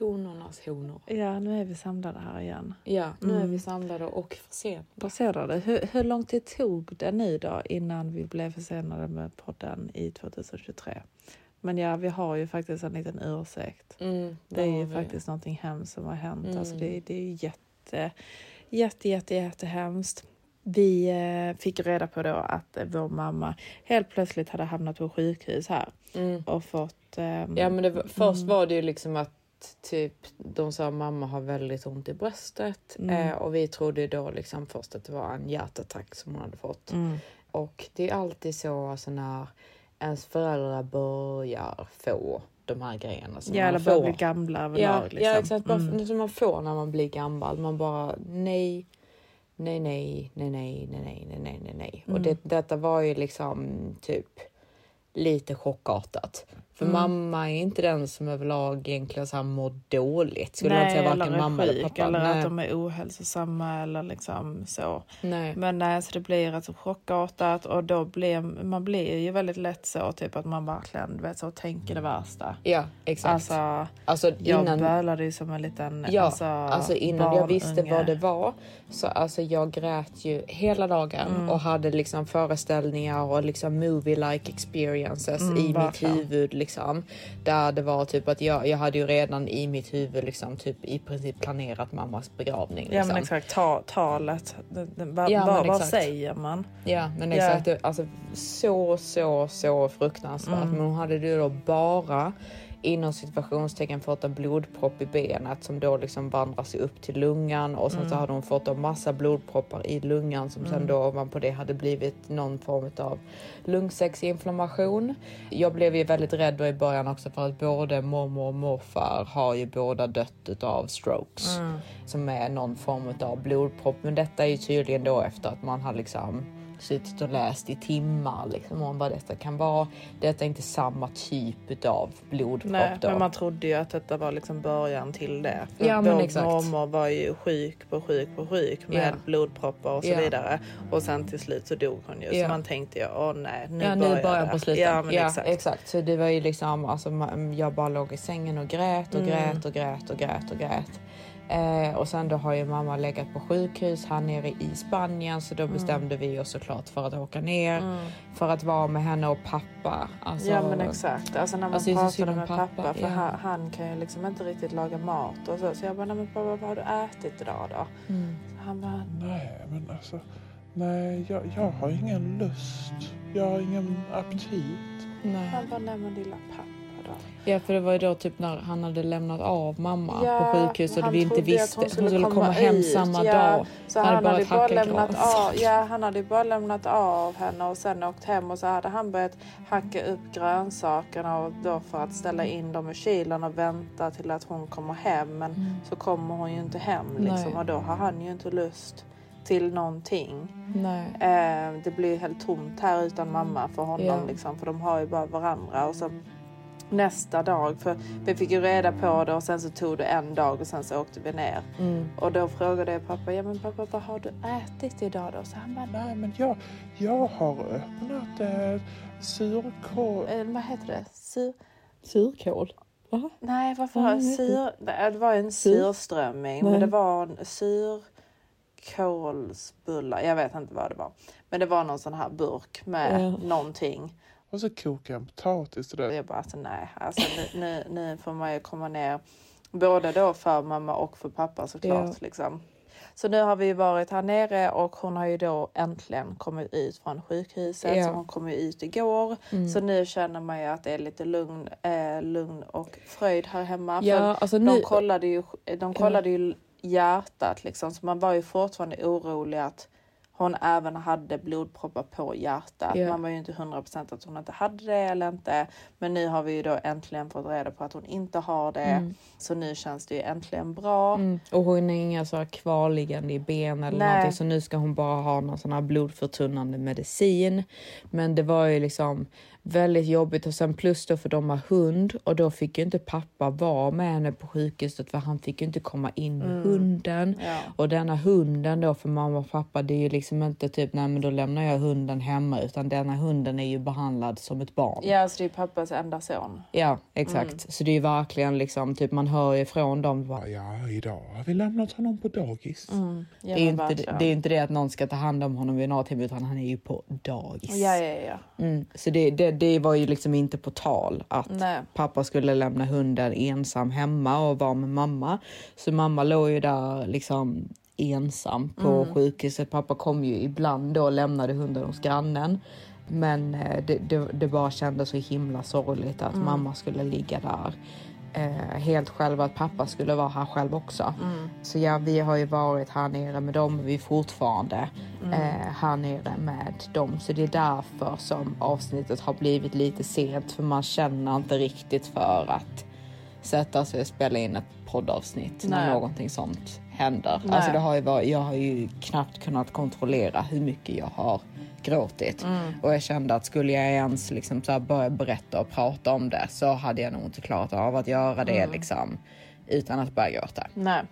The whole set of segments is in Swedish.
Honornas honor. Ja, nu är vi samlade här igen. Ja, nu Mm. är vi samlade och försenade. Baserade. Hur, hur lång tid tog det nu då innan vi blev försenade med podden i 2023? Men ja, vi har ju faktiskt en liten ursäkt. Mm, Det är ju vi. faktiskt någonting hemskt som har hänt. Alltså Mm. det, det är ju jätte, jätte, jätte, jättehemskt. Vi eh, fick reda på då att vår mamma helt plötsligt hade hamnat på sjukhus här Mm. och fått... ehm, Ja, men var- först Mm. var det ju liksom att typ de sa mamma har väldigt ont i bröstet Mm. eh, och vi trodde då liksom först att det var en hjärtattack som hon hade fått. mm, Och det är alltid så alltså när ens föräldrar börjar få de här grejerna. som ja, man får. bli gamla Ja, överlag. liksom. ja exakt. Bara Mm. Som man får när man blir gammal. Man bara nej, nej, nej, nej, nej, nej, nej, nej, nej, nej, nej. Och Mm. det, detta var ju liksom typ lite chockartat. För Mm. mamma är inte den som överlag egentligen så här mår dåligt. Skulle Nej, inte säga varken eller mamma sjuk, eller pappa. eller nej. att de är ohälsosamma eller liksom så. nej. Men nej, så det blir alltså chockartat och då blir man blir ju väldigt lätt så typ att man verkligen vet så tänker det värsta. Ja, exakt. Alltså, Alltså, jag innan, bölade ju som en liten Ja, alltså, alltså innan jag visste vad det var så alltså jag grät ju hela dagen Mm. och hade liksom föreställningar och liksom movie-like experiences Mm, i mitt verkligen. huvud liksom. Där det var typ att jag, jag hade ju redan i mitt huvud liksom typ i princip planerat mammas begravning. Ja Liksom. men exakt, ta, talet. Vad, Ja, säger man? Ja men Ja. exakt, det- alltså så så så fruktansvärt. Mm. Men hon hade ju då bara inom situationstecken fått en blodpropp i benet som då liksom vandrar sig upp till lungan och sen så Mm. hade hon fått en massa blodproppar i lungan som sen då ovanpå det hade blivit någon form av lungsäcksinflammation. Jag blev ju väldigt rädd då i början också för att både mormor och morfar har ju båda dött utav strokes som är någon form av blodpropp. Men detta är ju tydligen då efter att man har liksom suttit och läst i timmar liksom om vad detta kan vara. Detta är inte samma typ utav blodpropp Nej, då. men man trodde ju att detta var liksom början till det. För Ja, men vår exakt. mormor var ju sjuk på sjuk på sjuk med Ja. blodproppar och så Ja. vidare. Och sen till slut så dog hon ju. Ja. Så man tänkte ju, åh nej, nu ja, nu börjar börjar det. på slutet. Ja, men ja, exakt. exakt. Så det var ju liksom, alltså, jag bara låg i sängen och grät och Mm. grät och grät och grät och grät. Eh, och sen då har ju mamma legat på sjukhus här nere i Spanien så då Mm. bestämde vi oss såklart för att åka ner för att vara med henne och pappa. Alltså, Ja men exakt. Alltså när man Alltså, pratade med pappa, pappa, för ja. han, han kan ju liksom inte riktigt laga mat och så. Så jag bara, nej men pappa vad har du ätit idag då? Mm. Han bara, Nej, men alltså. Nej, jag, jag har ingen lust. Jag har ingen aptit. Nej. han bara, nej men lilla pappa Ja för det var ju då typ när han hade lämnat av mamma Ja, på sjukhus och han vi inte trodde ju att visste. Hon skulle, komma, komma hem samma ja. dag. Så han bara hade bara hacka lämnat av, ja, han hade bara lämnat av henne och sen åkt hem och så hade han börjat hacka upp grönsakerna och då för att ställa in dem i kylen och vänta till att hon kommer hem. Men så kommer hon ju inte hem liksom Mm. Och då har han ju inte lust till någonting. Eh, det blir helt tomt här utan mamma för honom Ja. liksom, för de har ju bara varandra. Och så nästa dag, för vi fick ju reda på det och sen så tog det en dag och sen så åkte vi ner. Mm. Och då frågade jag pappa, ja men pappa vad har du ätit idag då? Så han bara, Nej, men jag, jag har öppnat eh, surkål. eh, vad heter det? Sur... Surkål? Va? Nej, varför? Heter sur... Nej, Det var en Sur- surströmming, Nej. men det var en sur... kålsbullar. Jag vet inte vad det var. Men det var någon sån här burk med Ja. någonting. Och så kokar jag en potatis till Och det. jag bara, alltså, nej, alltså, nu, nu, får man ju komma ner. Både då för mamma och för pappa såklart. Ja. Liksom. Så nu har vi varit här nere och hon har ju då äntligen kommit ut från sjukhuset. Ja. Så hon kom ju ut igår. Så nu känner man ju att det är lite lugn, eh, lugn och fröjd här hemma. Ja, För alltså de nu- kollade ju, de kollade ju hjärtat liksom. Så man var ju fortfarande orolig att hon även hade blodproppar på hjärtat. Ja. Man var ju inte 100% att hon inte hade det eller inte. Men nu har vi ju då äntligen fått reda på att hon inte har det. Så nu känns det ju äntligen bra. Mm. Och hon har inga så här kvarliggande i ben eller Nej. någonting så nu ska hon bara ha någon sån här blodförtunnande medicin. Men det var ju liksom väldigt jobbigt och sen plus då för de har hund och då fick ju inte pappa vara med henne på sjukhuset för han fick ju inte komma in med hunden. Mm. Ja. Och denna hunden då för mamma och pappa det är ju liksom inte typ nej men då lämnar jag hunden hemma utan denna hunden är ju behandlad som ett barn. Ja, alltså det är pappas enda son. Ja, exakt. Mm. Så det är ju verkligen liksom typ man hör ju från dem bara, Ja, idag har vi lämnat honom på dagis. Ja, det, är inte, det är inte det att någon ska ta hand om honom vid något utan han är ju på dagis. Ja, ja, ja. Mm. Så det, det, det var ju liksom inte på tal att Nej. pappa skulle lämna hunden ensam hemma och vara med mamma. Så mamma låg ju där liksom ensam på Mm. sjukhuset. Pappa kom ju ibland då och lämnade hunden hos grannen. Men eh, det, det, det bara kändes så himla sorgligt Mm. att mamma skulle ligga där eh, helt själv, att pappa skulle vara här själv också. Mm. Så ja, vi har ju varit här nere med dem och vi är fortfarande Mm. eh, här nere med dem. Så det är därför som avsnittet har blivit lite sent för man känner inte riktigt för att sätta sig och spela in ett poddavsnitt Nej. någonting sånt händer. Nej. Alltså det har ju varit, jag har ju knappt kunnat kontrollera hur mycket jag har gråtit. Mm. Och jag kände att skulle jag ens liksom så börja berätta och prata om det så hade jag nog inte klarat av att göra det Mm. liksom utan att börja gråta. Nej.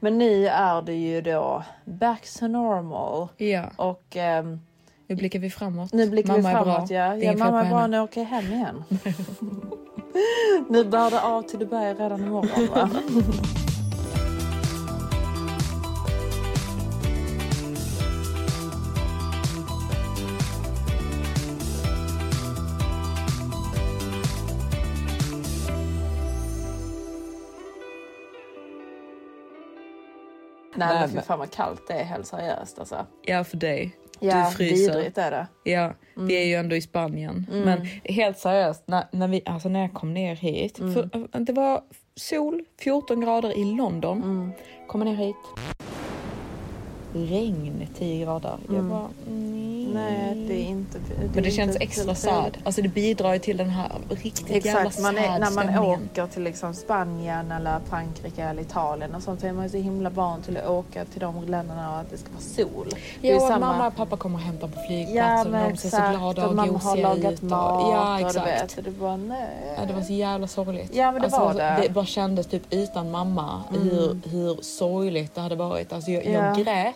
Men nu är det ju då back to normal. Ja, Och ehm, nu blickar vi framåt. nu blickar mamma vi är framåt. bra. Ja, är ja mamma är bra. Nu åker jag hem igen. nu bär det av till Dubai redan imorgon va? Nej, Nej, men fy fan vad kallt det är helt seriöst alltså. Ja, för dig. Ja, du fryser. vidrigt är det. Ja, vi är ju ändå i Spanien. Men helt seriöst, när, när, vi, alltså när jag kom ner hit. För, äh, det var sol, 14 grader i London. Kommer ner hit. Regn, 10 grader. Jag bara, nej. Nej, det är inte... Det Men det är känns inte extra sad. Alltså det bidrar ju till den här riktigt jävla Exakt, man är, sad när man stämningen. åker till liksom Spanien eller Frankrike eller Italien och sånt så är man ju så himla van till att åka till de länderna och att det ska vara sol. Det Ja, och mamma och pappa kommer och hämtar på Ja flygplatsen men och de ser så exakt, glada och och mamma har gosiga lagat ut. mat och, ja, och du exakt. vet. Och det bara nej. Ja, det var så jävla sorgligt. Ja, men det var det. Mm. Det bara kändes typ utan mamma hur, hur sorgligt det hade varit. Alltså jag, Ja. Mm. jag grät.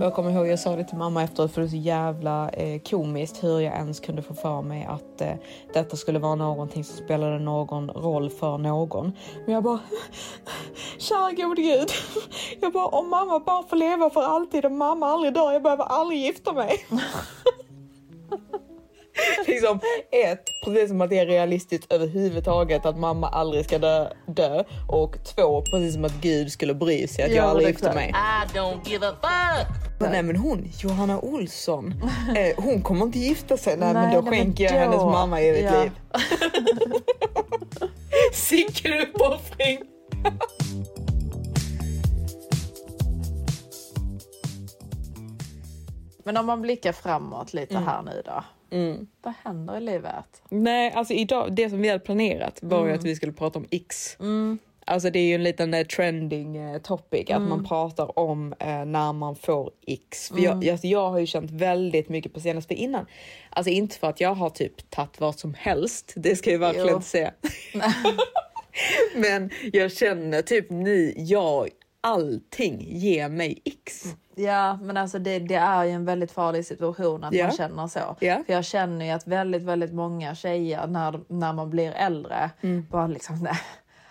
Och jag kommer ihåg jag sa det till mamma efteråt för det är så jävla eh, komiskt hur jag ens kunde få för mig att eh, detta skulle vara någonting som spelade någon roll för någon. Men jag bara, kära gode gud. Jag bara, om mamma bara får leva för alltid och mamma aldrig dör, jag behöver aldrig gifta mig. liksom ett, precis som att det är realistiskt överhuvudtaget att mamma aldrig ska dö, dö. och två, precis som att Gud skulle bry sig att Ja, jag aldrig det är gifter klart. mig. Men nej men hon, Johanna Olsson, eh, hon kommer inte gifta sig. Nej, men Nej, då nej, men skänker jag då- hennes mamma evigt ja. liv. Sicken uppoffring! Men om man blickar framåt lite Mm. här nu då. Vad händer i livet? Nej, alltså idag, det som vi hade planerat var Mm. att vi skulle prata om X. Alltså det är ju en liten eh, trending eh, topic att Mm. man pratar om eh, när man får X. För Mm. jag, jag har ju känt väldigt mycket på senaste innan. Alltså inte för att jag har typ tagit vad som helst, det ska jag verkligen Jo. inte säga. Men jag känner typ nu, jag, allting ger mig X. Ja, men alltså det, det är ju en väldigt farlig situation att Ja. man känner så. Ja. För jag känner ju att väldigt, väldigt många tjejer när, när man blir äldre Mm. bara liksom nej.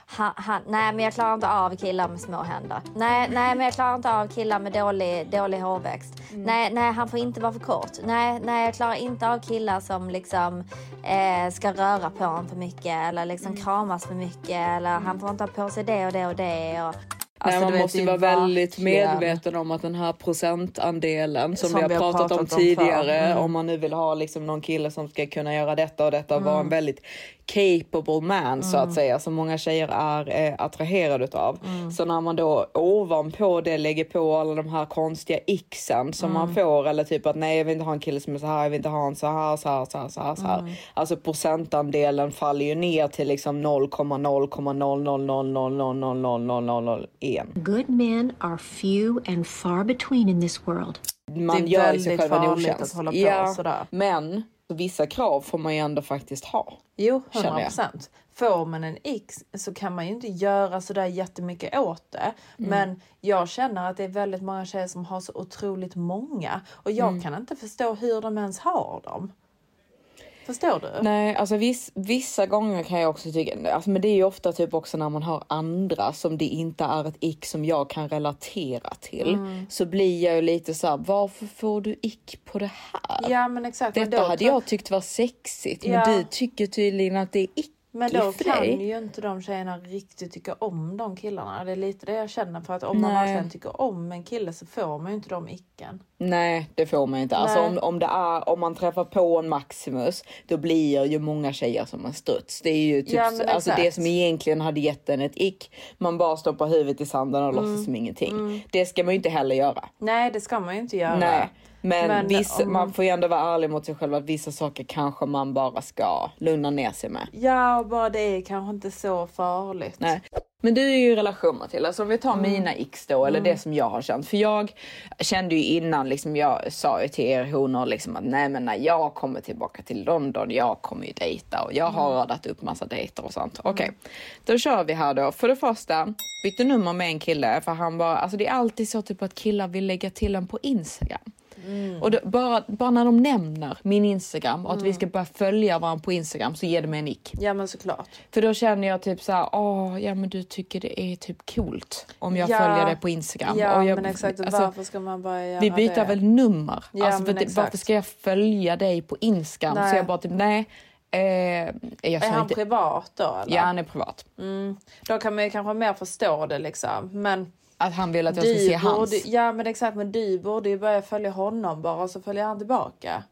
han, han, nej men jag klarar inte av killar med små händer. Nej, nej men jag klarar inte av killar med dålig, dålig hårväxt. Mm. Nej, nej han får inte vara för kort. Nej, nej jag klarar inte av killar som liksom eh, ska röra på honom för mycket eller liksom Mm. kramas för mycket eller han får inte ha på sig det och det och det. Och, Nej, Alltså, man du vet, måste vara väldigt medveten om att den här procentandelen som, Som vi har pratat, om förr. tidigare, Mm. om man nu vill ha liksom någon kille som ska kunna göra detta och detta och vara Mm. en väldigt capable man så att säga, som många tjejer är eh, attraherade utav. Mm. Så när man då ovanpå det lägger på alla de här konstiga ixen som Mm. man får eller typ att nej jag vill inte ha en kille som är så här, jag vill inte ha en så här, så här, så här, så här. Så Mm. här. Alltså procentandelen faller ju ner till liksom 0,0,000000001. Good men are few and far between in this world. man Det är gör sig själv en otjänst. att hålla på ja, sådär. Men vissa krav får man ju ändå faktiskt ha. Jo, Känner 100 jag. procent. Får man en X så kan man ju inte göra så där jättemycket åt det. Mm. Men jag känner att det är väldigt många tjejer som har så otroligt många och jag Mm. kan inte förstå hur de ens har dem. Förstår du? Nej, alltså viss, vissa gånger kan jag också tycka, alltså, men det är ju ofta typ också när man har andra som det inte är ett ick som jag kan relatera till. Mm. Så blir jag ju lite så här, varför får du ick på det här? Ja men exakt. men Detta då hade tror- jag tyckt var sexigt, Ja. men du tycker tydligen att det är ick Men då kan dig. ju inte de tjejerna riktigt tycka om de killarna. Det är lite det jag känner för att om man Nej. verkligen tycker om en kille så får man ju inte de icken. Nej, det får man inte. Alltså Nej. om, om, det är, om man träffar på en Maximus, då blir ju många tjejer som en struts. Det är ju typ Ja, alltså det som egentligen hade gett en ett ick. Man bara stoppar huvudet i sanden och Mm. låtsas som ingenting. Det ska man ju inte heller göra. Nej det ska man ju inte göra. Nej. Men, Men vissa, om- man får ju ändå vara ärlig mot sig själv att vissa saker kanske man bara ska lugna ner sig med. Ja och bara det är kanske inte så farligt. Nej. Men du är ju i relation Matilda, så om vi tar Mm. mina x då, eller det som jag har känt. För jag kände ju innan, liksom, jag sa ju till er honor liksom att nej men när jag kommer tillbaka till London, jag kommer ju dejta och jag har Mm. radat upp massa dejter och sånt. Okej, då kör vi här då. För det första, bytte nummer med en kille för han bara, alltså det är alltid så typ att killar vill lägga till en på Instagram. Mm. Och då, bara, bara när de nämner min Instagram och att vi ska börja följa varandra på Instagram så ger det mig en nick. Ja men såklart. För då känner jag typ så här, åh, ja men du tycker det är typ coolt om jag Ja. följer dig på Instagram. Ja och jag, men exakt. alltså, varför ska man bara göra vi byter det? väl nummer? Ja, alltså, för men det, exakt. varför ska jag följa dig på Instagram? Nej. Så jag bara typ, nej. Eh, Är han inte, privat då eller? ja, han är privat. Då kan man ju kanske mer förstå det liksom. Men Att han vill att jag ska se hans. ja men exakt men du borde ju börja följa honom bara och så följer han tillbaka.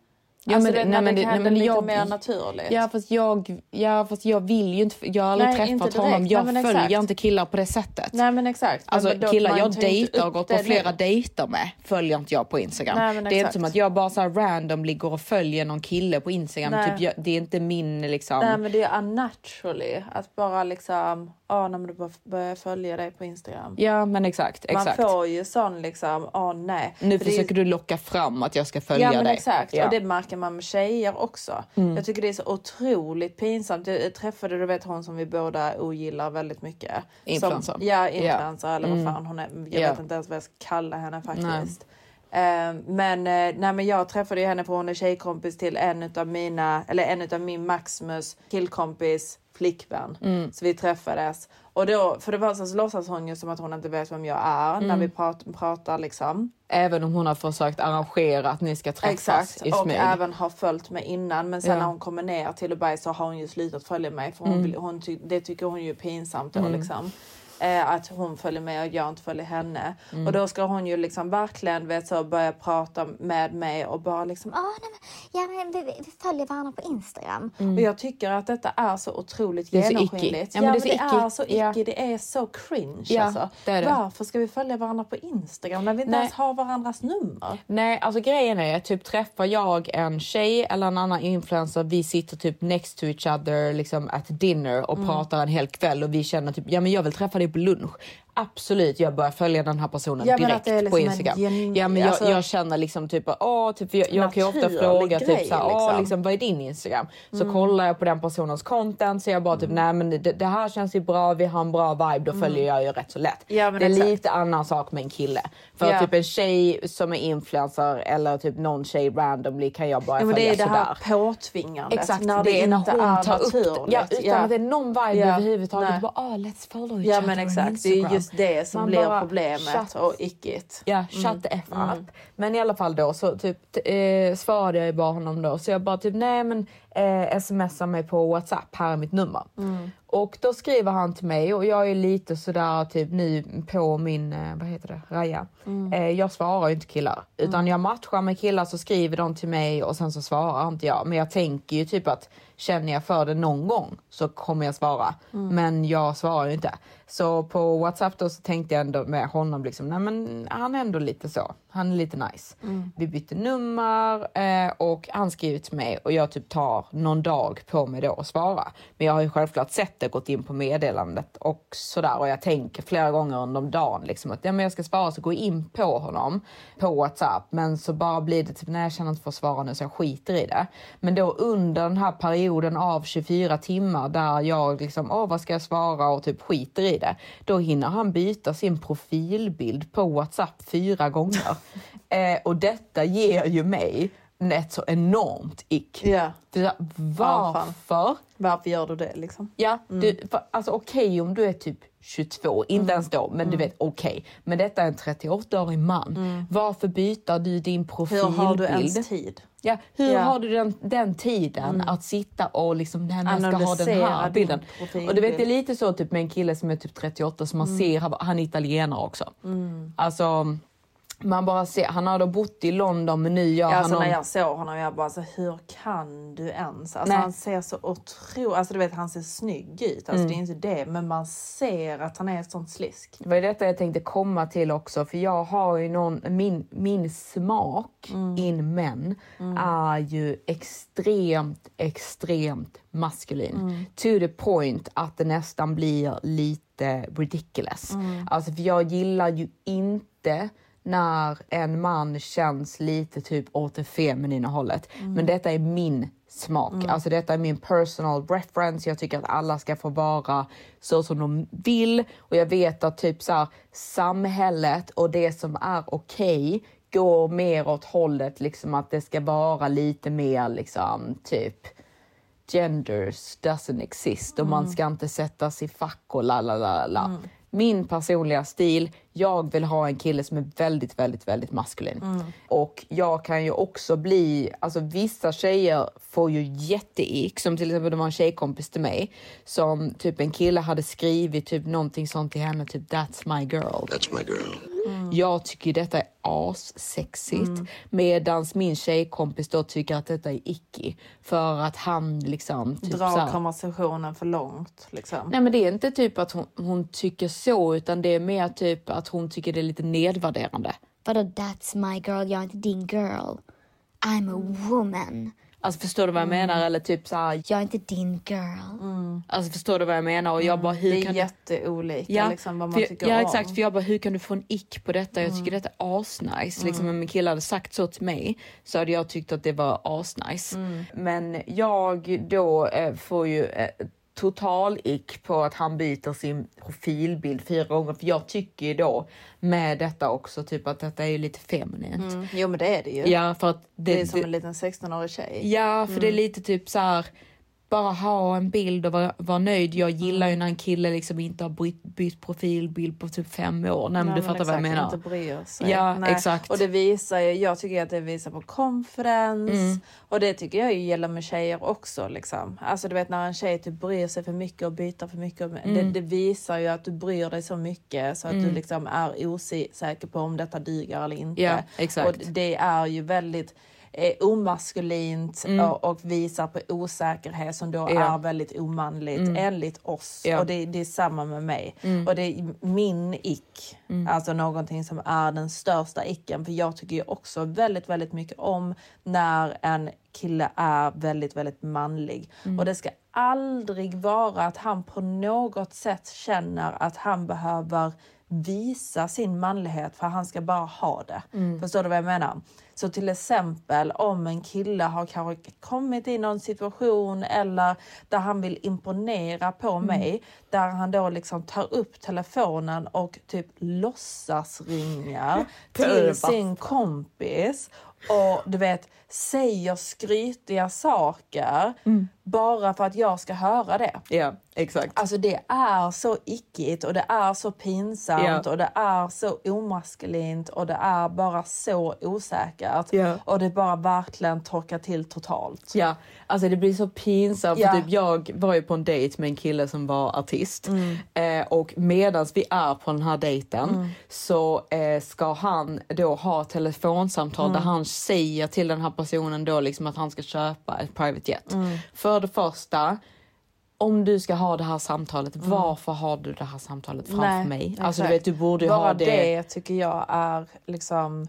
Ja, alltså men- det, nej, när men det det- nej, händer men lite jag- mer naturligt. Ja fast, jag, ja fast jag vill ju inte, jag har aldrig Nej, träffat honom. Jag Nej, följer exakt. inte killar på det sättet. Nej men exakt. Alltså men då- killar jag dejtar och gått på det flera nu. dejter med följer inte jag på Instagram. Nej, men det är inte som att jag bara så här randomly går och följer någon kille på Instagram. Typ, jag, det är inte min liksom. Nej men det är unnaturally att bara liksom, ja när bara börjar följa dig på Instagram. Ja men exakt, exakt. Man får ju sån liksom, åh nej. Nu För det försöker du locka fram att jag ska följa Ja men dig. exakt Ja. Mm. och det märker man med tjejer också. Jag tycker det är så otroligt pinsamt. Jag träffade du vet hon som vi båda ogillar väldigt mycket. Influencer. Som, ja influencer eller vad fan hon är. Jag Ja. vet inte ens vad jag ska kalla henne faktiskt. Eh, men, eh, nej, men jag träffade ju henne för hon är tjejkompis till en utav mina, eller en utav min Maximus killkompis flickvän. Mm. Så vi träffades. Och då, för det första så låtsas hon ju som att hon inte vet vem jag är Mm. när vi prat, pratar liksom. Även om hon har försökt arrangera att ni ska träffas Exakt, i och smyg. även har följt mig innan. Men sen Ja. Mm. när hon kommer ner till Dubai så har hon ju slutat följa mig. För hon vill, hon ty, det tycker hon ju är pinsamt då liksom. Eh, att hon följer mig och jag inte följer henne. Mm. Och då ska hon ju liksom verkligen vet, så, börja prata med mig och bara liksom Ja, nej, men, ja, men vi, vi följer varandra på Instagram. Och jag tycker att detta är så otroligt Mm. Det är så genomskinligt. icky. Ja, men det är så det icky. är så Ja. icky. Det är så cringe Ja, alltså. det är det. Varför ska vi följa varandra på Instagram när vi inte Nej. ens har varandras nummer? Nej, alltså grejen är typ träffar jag en tjej eller en annan influencer, vi sitter typ next to each other liksom at dinner och Mm. pratar en hel kväll och vi känner typ, ja men jag vill träffa dig på lunch. Absolut jag börjar följa den här personen Ja, men direkt det på liksom en Instagram. gen- ja, men jag, alltså- jag känner liksom typ, åh, typ jag, jag kan ju ofta fråga grej, typ såhär, åh, liksom. liksom, vad är din Instagram? Så Mm. kollar jag på den personens content så jag bara typ, nej men det, det här känns ju bra, vi har en bra vibe, då följer jag ju rätt så lätt. Mm. Ja, det är exakt. lite annan sak med en kille. För Ja. typ en tjej som är influencer eller typ någon tjej randomly kan jag bara Ja, men det följa är det sådär. här påtvingandet. Exakt, när det, är när inte hon tar upp det. Ja, utan att det är någon vibe överhuvudtaget. Bara, oh, let's follow each other on det Instagram. Just det som blir problemet shut- och ickigt. Ja, shut the F up. Men i alla fall då så typ eh, svarade jag bara honom då. Så jag bara typ nej men eh, smsa mig på Whatsapp, här är mitt nummer. Och då skriver han till mig och jag är lite sådär typ nu på min, eh, vad heter det, raja. Eh, jag svarar ju inte killar utan jag matchar med killar så skriver de till mig och sen så svarar inte jag. Men jag tänker ju typ att känner jag för det någon gång så kommer jag svara. Men jag svarar ju inte. Så på Whatsapp då så tänkte jag ändå med honom liksom, nej men han är ändå lite så. Han är lite nice. Vi bytte nummer eh, och han skriver till mig och jag typ tar någon dag på mig då att svara. Men jag har ju självklart sett det, gått in på meddelandet och sådär och jag tänker flera gånger under dagen liksom att ja, men jag ska svara så gå in på honom på Whatsapp. Men så bara blir det typ nej jag känner inte för att svara nu så jag skiter i det. Men då under den här perioden av 24 timmar där jag liksom åh vad ska jag svara och typ skiter i det. Då hinner han byta sin profilbild på Whatsapp fyra gånger. eh, och detta ger ju mig ett så enormt ick. Ja. Det där, varför? Varför gör du det liksom? Ja, du, för, alltså okej om du är typ 22, inte ens då, men du vet okej. Men detta är en 38-årig man. Varför byter du din Hur profilbild? har du ens tid? Ja, hur Ja. har du den, den tiden att sitta och liksom, nej, jag ska ha den här bilden. Och du vet det är lite så typ med en kille som är typ 38 som man ser, han- är italienare också. Alltså man bara ser, han har då bott i London men nu gör Ja, han alltså någon... när jag såg honom, jag bara alltså, hur kan du ens? Alltså Nej. han ser så otroligt, alltså du vet han ser snygg ut, alltså det är inte det, men man ser att han är ett sånt slisk. Det var ju detta jag tänkte komma till också, för jag har ju någon, min, min smak in män är ju extremt, extremt maskulin. To the point att det nästan blir lite ridiculous. Alltså för jag gillar ju inte när en man känns lite typ åt det feminina hållet. Men detta är min smak. Alltså detta är min personal reference. Jag tycker att alla ska få vara så som de vill. Och jag vet att typ så här, samhället och det som är okej går mer åt hållet liksom att det ska vara lite mer liksom typ genders doesn't exist och man ska inte sättas i fack och la la la la. Min personliga stil, jag vill ha en kille som är väldigt, väldigt, väldigt maskulin. Och jag kan ju också bli, alltså vissa tjejer får ju jätteick, som till exempel det var en tjejkompis till mig som typ en kille hade skrivit typ någonting sånt till henne, typ that's my girl. That's my girl. Jag tycker detta är assexigt medans min tjejkompis då tycker att detta är icky för att han liksom typ Drar konversationen för långt liksom. Nej men det är inte typ att hon, hon tycker så utan det är mer typ att hon tycker det är lite nedvärderande. Vadå that's my girl, jag är inte din girl. I'm a woman. Alltså förstår du vad jag menar? Eller typ så här, Jag är inte din girl. alltså förstår du vad jag menar? Och jag bara, hur Det är kan jätteolika liksom, vad man jag- tycker ja om. exakt, för jag bara hur kan du få en ick på detta? Jag tycker detta är asnice. Liksom, om min kille hade sagt så till mig så hade jag tyckt att det var asnice. Men jag då eh, får ju eh, total ick på att han byter sin profilbild fyra gånger. För jag tycker ju då med detta också typ att detta är ju lite feminint. Mm. Jo men det är det ju. Ja, för att det, det är som en liten 16-årig tjej. Ja, för det är lite typ så här. Bara ha en bild och vara, vara nöjd. Jag gillar ju när en kille liksom inte har bytt, bytt profilbild på typ fem år. Nej, men du fattar vad jag exakt, menar. Inte bryr sig. Ja, exakt. Och det visar ju, jag tycker att det visar på confidence. Mm. Och det tycker jag ju gäller med tjejer också. Liksom. Alltså du vet när en tjej typ bryr sig för mycket och byter för mycket. Det, Mm. det visar ju att du bryr dig så mycket så att du liksom är osäker på om detta duger eller inte. Ja, exakt. Och det är ju väldigt eh, omaskulint och, och visar på osäkerhet som då Mm. Ja. Mm. är väldigt omanligt enligt oss. Ja. Mm. Och det, det är samma med mig. Och det är min ick, alltså någonting som är den största icken. För jag tycker ju också väldigt, väldigt mycket om när en kille är väldigt, väldigt manlig. Mm. Och det ska aldrig vara att han på något sätt känner att han behöver visa sin manlighet för han ska bara ha det. Förstår du vad jag menar? Så till exempel om en kille har kanske kommit i någon situation eller där han vill imponera på mig, där han då liksom tar upp telefonen och typ låtsas ringa till sin kompis och du vet säger skrytiga saker bara för att jag ska höra det. Ja, exakt. Alltså det är så ickigt och det är så pinsamt Ja. och det är så omaskulint och det är bara så osäkert. Ja. Och det bara verkligen torkar till totalt. Ja, alltså det blir så pinsamt. För typ jag var ju på en dejt med en kille som var artist. Eh, och medans vi är på den här dejten så eh, ska han då ha telefonsamtal där han säger till den här personen då liksom att han ska köpa ett private jet. För det första, om du ska ha det här samtalet, varför har du det här samtalet framför mig? Alltså du vet, du borde ju Bara ha det... det tycker jag är liksom...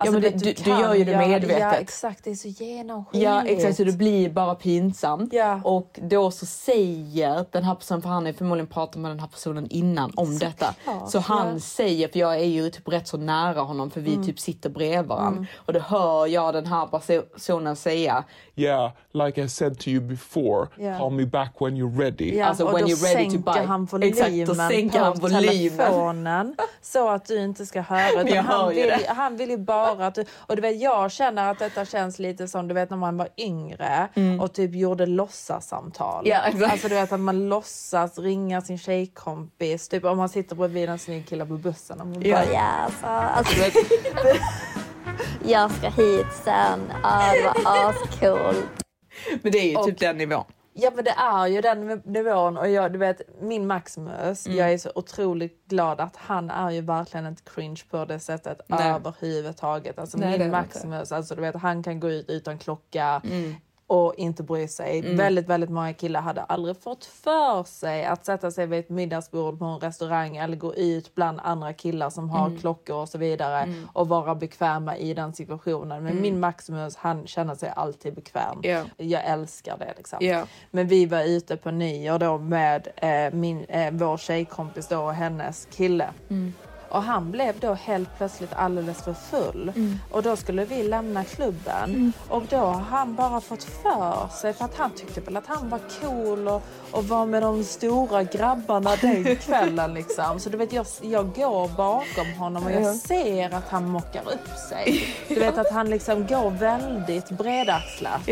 Alltså, men du det- du- du gör ju det medvetet. Ja exakt, det är så genomskinligt. Ja exakt, så det blir bara pinsamt. Ja. Och då så säger den här personen, för han har förmodligen pratat med den här personen innan om detta. Så han ja. säger, för jag är ju typ rätt så nära honom för vi Mm. typ sitter bredvid varandra. Och då hör jag den här personen säga Yeah, like I said to you before, Yeah. call me back when you're ready. Ja, Alltså, och when då you're ready to sänker buy. han volymen Exakt, då sänker på han volymen. telefonen så att du inte ska höra. Men Utan jag hör han, ju vill, det. han vill ju bara att du... Och du vet, jag känner att detta känns lite som du vet när man var yngre och typ gjorde låtsassamtal. Mm. Ja, exakt. Alltså du vet att man låtsas ringa sin tjejkompis. Typ om man sitter bredvid en snygg kille på bussen. Och man bara, Ja, alltså, alltså, jag ska hit sen. Det var ascoolt. Men det är ju Och- typ den nivån. Ja men det är ju den nivån och jag, du vet min Maximus, Mm. jag är så otroligt glad att han är ju verkligen inte cringe på det sättet Nej. överhuvudtaget. Alltså Nej, min. Maximus, alltså du vet han kan gå ut utan klocka Mm. Och inte bry sig. Väldigt, väldigt många killar hade aldrig fått för sig att sätta sig vid ett middagsbord på en restaurang eller gå ut bland andra killar som har Mm. klockor och så vidare och vara bekväma i den situationen. Men min Maximus, han känner sig alltid bekväm. Mm. Ja. Jag älskar det liksom. Ja. Men vi var ute på nyår då med eh, min, eh, vår tjejkompis då och hennes kille. Och han blev då helt plötsligt alldeles för full. Och då skulle vi lämna klubben. Och då har han bara fått för sig, för att han tyckte väl att han var cool och, och var med de stora grabbarna den kvällen liksom. Så du vet, jag, jag går bakom honom och jag ser att han mockar upp sig. Du vet att han liksom går väldigt bredaxlat.